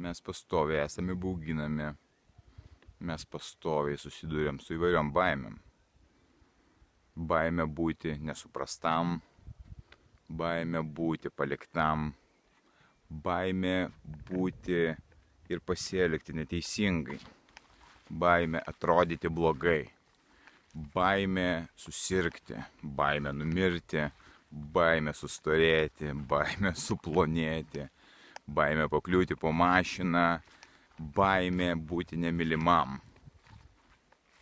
Mes pastoviai esame bauginami. Mes pastoviai susidurėm su įvairiom baimėm. Baimė būti nesuprastam, baimė būti paliktam, baimė būti ir pasielgti neteisingai, baimė atrodyti blogai baimė susirgti, baimė numirti, baimė sustorėti, baimė suplonėti, baimė pakliūti po mašiną, baimė būti nemilimam.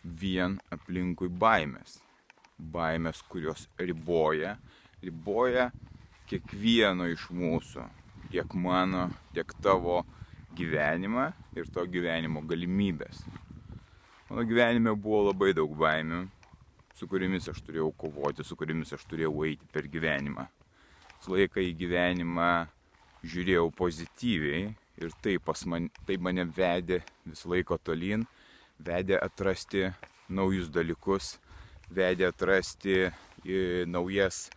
Vien aplinkui baimės. Baimės, kurios riboja, riboja kiekvieno iš mūsų, tiek mano, tiek tavo gyvenimą ir to gyvenimo galimybės. Mano gyvenime buvo labai daug baimių, su kuriamis aš turėjau kovoti, su kuriamis aš turėjau eiti per gyvenimą. Su laiką į gyvenimą žiūrėjau pozityviai ir tai, man, tai mane vedė vis laiko tolyn, vedė atrasti naujus dalykus, vedė atrasti naujas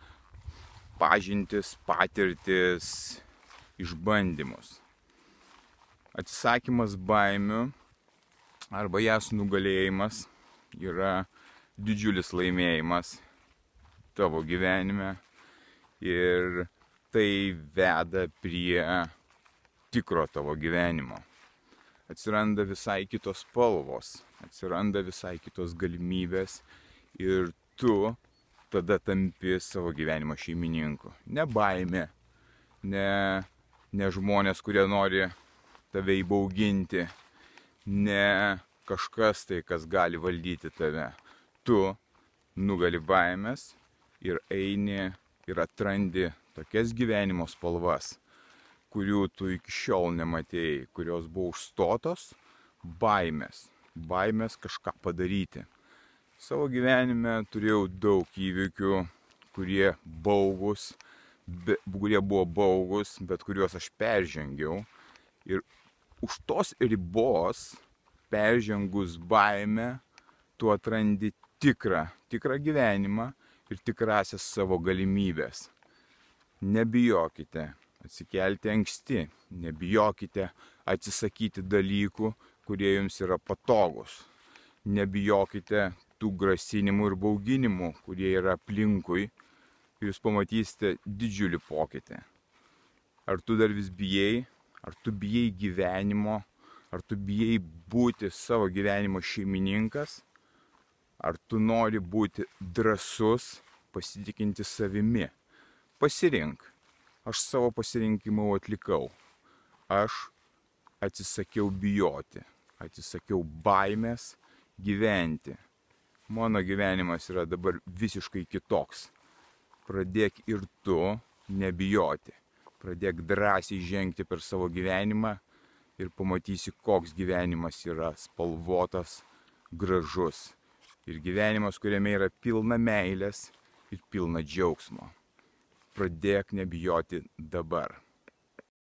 pažintis, patirtis, išbandymus. Atsisakymas baimių arba jas nugalėjimas yra didžiulis laimėjimas tavo gyvenime ir tai veda prie tikro tavo gyvenimo. Atsiranda visai kitos spalvos, atsiranda visai kitos galimybės ir tu tada tampi savo gyvenimo šeimininku. Ne baime, ne, ne žmonės, kurie nori tave įbauginti, ne kažkas tai, kas gali valdyti tave. Tu nugali baimės ir eini ir atrandi tokias gyvenimo spalvas, kurių tu iki šiol nematėjai, kurios buvo užstotos baimės, baimės kažką padaryti. Savo gyvenime turėjau daug įvykių, kurie baugus, be, kurie buvo baugus, bet kuriuos aš peržengiau. Ir už tos ribos, peržengus baimę, tu atrandi tikrą, tikrą gyvenimą ir tikrasias savo galimybės. Nebijokite atsikelti anksti, nebijokite atsisakyti dalykų, kurie jums yra patogus. Nebijokite tų grasinimų ir bauginimų, kurie yra aplinkui jūs pamatysite didžiulį pokytį. Ar tu dar vis bijai, Ar tu bijai gyvenimo, ar tu bijai būti savo gyvenimo šeimininkas, ar tu nori būti drasus, pasitikinti savimi. Pasirink. Aš savo pasirinkimą atlikau. Aš atsisakiau bijoti, atsisakiau baimės gyventi. Mano gyvenimas yra dabar visiškai kitoks. Pradėk ir tu nebijoti pradėk drąsiai žengti per savo gyvenimą ir pamatysi, koks gyvenimas yra spalvotas, gražus. Ir gyvenimas, kuriame yra pilna meilės ir pilna džiaugsmo. Pradėk nebijoti dabar.